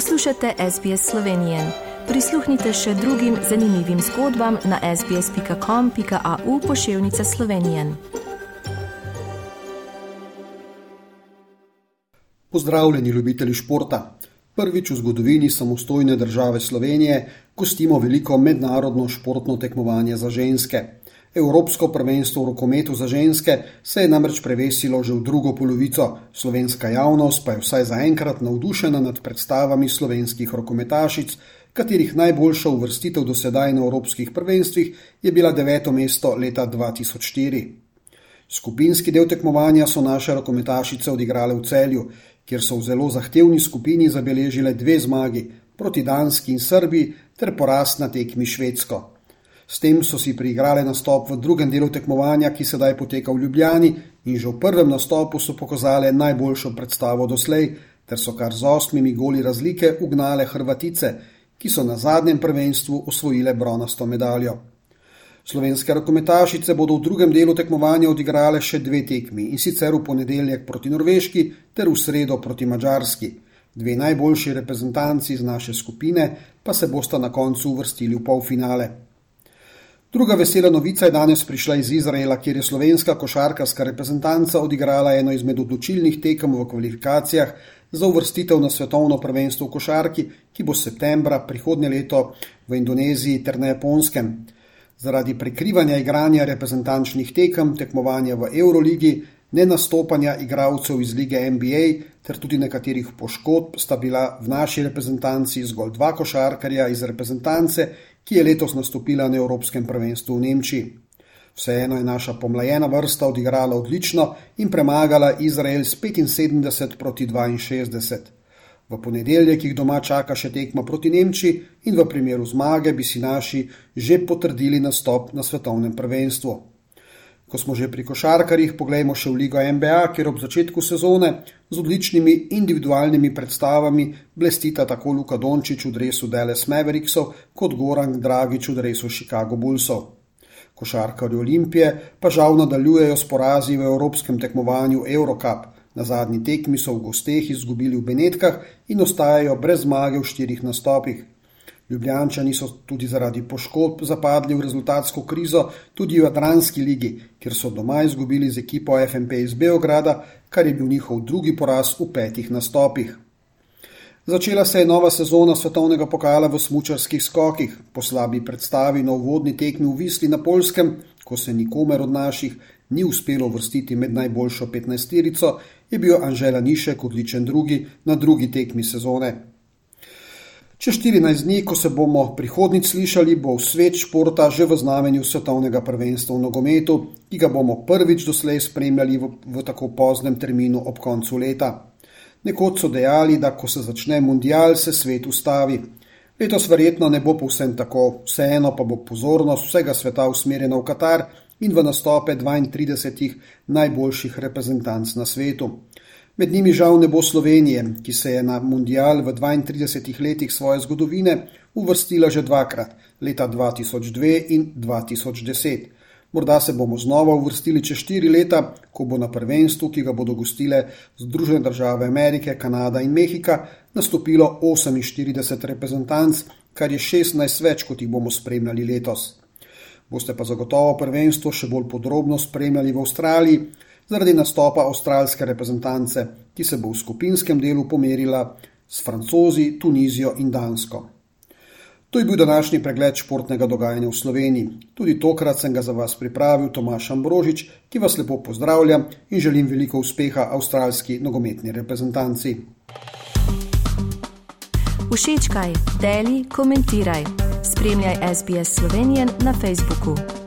Poslušate SBS Slovenije. Prisluhnite še drugim zanimivim zgodbam na sbsp.com.au pošiljka Slovenije. Pozdravljeni, ljubitelji športa. Prvič v zgodovini samostojne države Slovenije gostimo veliko mednarodno športno tekmovanje za ženske. Evropsko prvenstvo v rokometu za ženske se je namreč prevesilo že v drugo polovico, slovenska javnost pa je vsaj zaenkrat navdušena nad predstavami slovenskih rokometašic, katerih najboljša uvrstitev do sedaj na evropskih prvenstvih je bila deveto mesto leta 2004. Skupinski del tekmovanja so naše rokometašice odigrale v celju, kjer so v zelo zahtevni skupini zabeležile dve zmagi proti Danski in Srbiji ter porast na tekmi Švedsko. S tem so si priigrali nastop v drugem delu tekmovanja, ki sedaj poteka v Ljubljani, in že v prvem nastopu so pokazali najboljšo predstavo doslej, ter so kar z osmimi goli razlike ugnale Hrvatice, ki so na zadnjem prvenstvu osvojile bronasto medaljo. Slovenske rokometašice bodo v drugem delu tekmovanja odigrale še dve tekmi in sicer v ponedeljek proti Norveški ter v sredo proti Mačarski. Dve najboljši reprezentanci iz naše skupine pa se bosta na koncu uvrstili v polfinale. Druga vesela novica je danes prišla iz Izraela, kjer je slovenska košarkarska reprezentanca odigrala eno izmed odločilnih tekem v kvalifikacijah za uvrstitev na svetovno prvenstvo v košarki, ki bo septembra prihodnje leto v Indoneziji ter na Japonskem. Zaradi prekrivanja igranja reprezentančnih tekem, tekmovanja v Euroligi, nenastopanja igralcev iz lige NBA ter tudi nekaterih poškodb sta bila v naši reprezentanci zgolj dva košarkarja iz reprezentance, ki je letos nastopila na Evropskem prvenstvu v Nemčiji. Vseeno je naša pomlajena vrsta odigrala odlično in premagala Izrael s 75 proti 62. V ponedeljek jih doma čaka še tekma proti Nemčiji in v primeru zmage bi si naši že potrdili nastop na svetovnem prvenstvu. Ko smo že pri košarkarjih, poglejmo še v Ligo NBA, kjer ob začetku sezone z odličnimi individualnimi predstavami blestita tako Luka Dončić v dresu Dallas Mavericksov kot Goran Dragič v dresu Chicago Bullsov. Košarkarji Olimpije pa žal nadaljujejo s porazi v evropskem tekmovanju Eurocup. Na zadnji tekmi so v gosteh izgubili v Benetkah in ostajajo brez zmage v štirih nastopih. Ljubljančani so tudi zaradi poškodb zapadli v rezultatsko krizo tudi v Adranski ligi, kjer so doma izgubili z ekipo FNP iz Beograda, kar je bil njihov drugi poraz v petih nastopih. Začela se je nova sezona svetovnega pokala v smučarskih skokih. Po slabi predstavi na uvodni tekmi v Visli na Polskem, ko se nikomer od naših ni uspelo vrstiti med najboljšo 15-terico, je bil Anžela Nišek odličen drugi na drugi tekmi sezone. Čez 14 dni, ko se bomo prihodnjič slišali, bo svet športa že v znamenju svetovnega prvenstva v nogometu, ki ga bomo prvič doslej spremljali v, v tako poznem terminu ob koncu leta. Nekoč so dejali, da ko se začne mundial, se svet ustavi. Letos verjetno ne bo povsem tako, vseeno pa bo pozornost vsega sveta usmerjena v Katar in v nastope 32 najboljših reprezentanc na svetu. Med njimi žal ne bo Slovenije, ki se je na mundial v 32 letih svoje zgodovine uvrstila že dvakrat, leta 2002 in 2010. Morda se bomo znova uvrstili čez štiri leta, ko bo na prvenstvu, ki ga bodo gostile Združene države Amerike, Kanada in Mehika, nastopilo 48 reprezentanc, kar je 16 več, kot jih bomo spremljali letos. Boste pa zagotovo prvenstvo še bolj podrobno spremljali v Avstraliji zaradi nastopa avstralske reprezentance, ki se bo v skupinskem delu pomerila s Francozi, Tunizijo in Dansko. To je bil današnji pregled športnega dogajanja v Sloveniji. Tudi tokrat sem ga za vas pripravil Tomaš Ambrožič, ki vas lepo pozdravlja in želim veliko uspeha avstralski nogometni reprezentanci. Všečkaj, deli, komentiraj. Spremljaj SBS Slovenijo na Facebooku.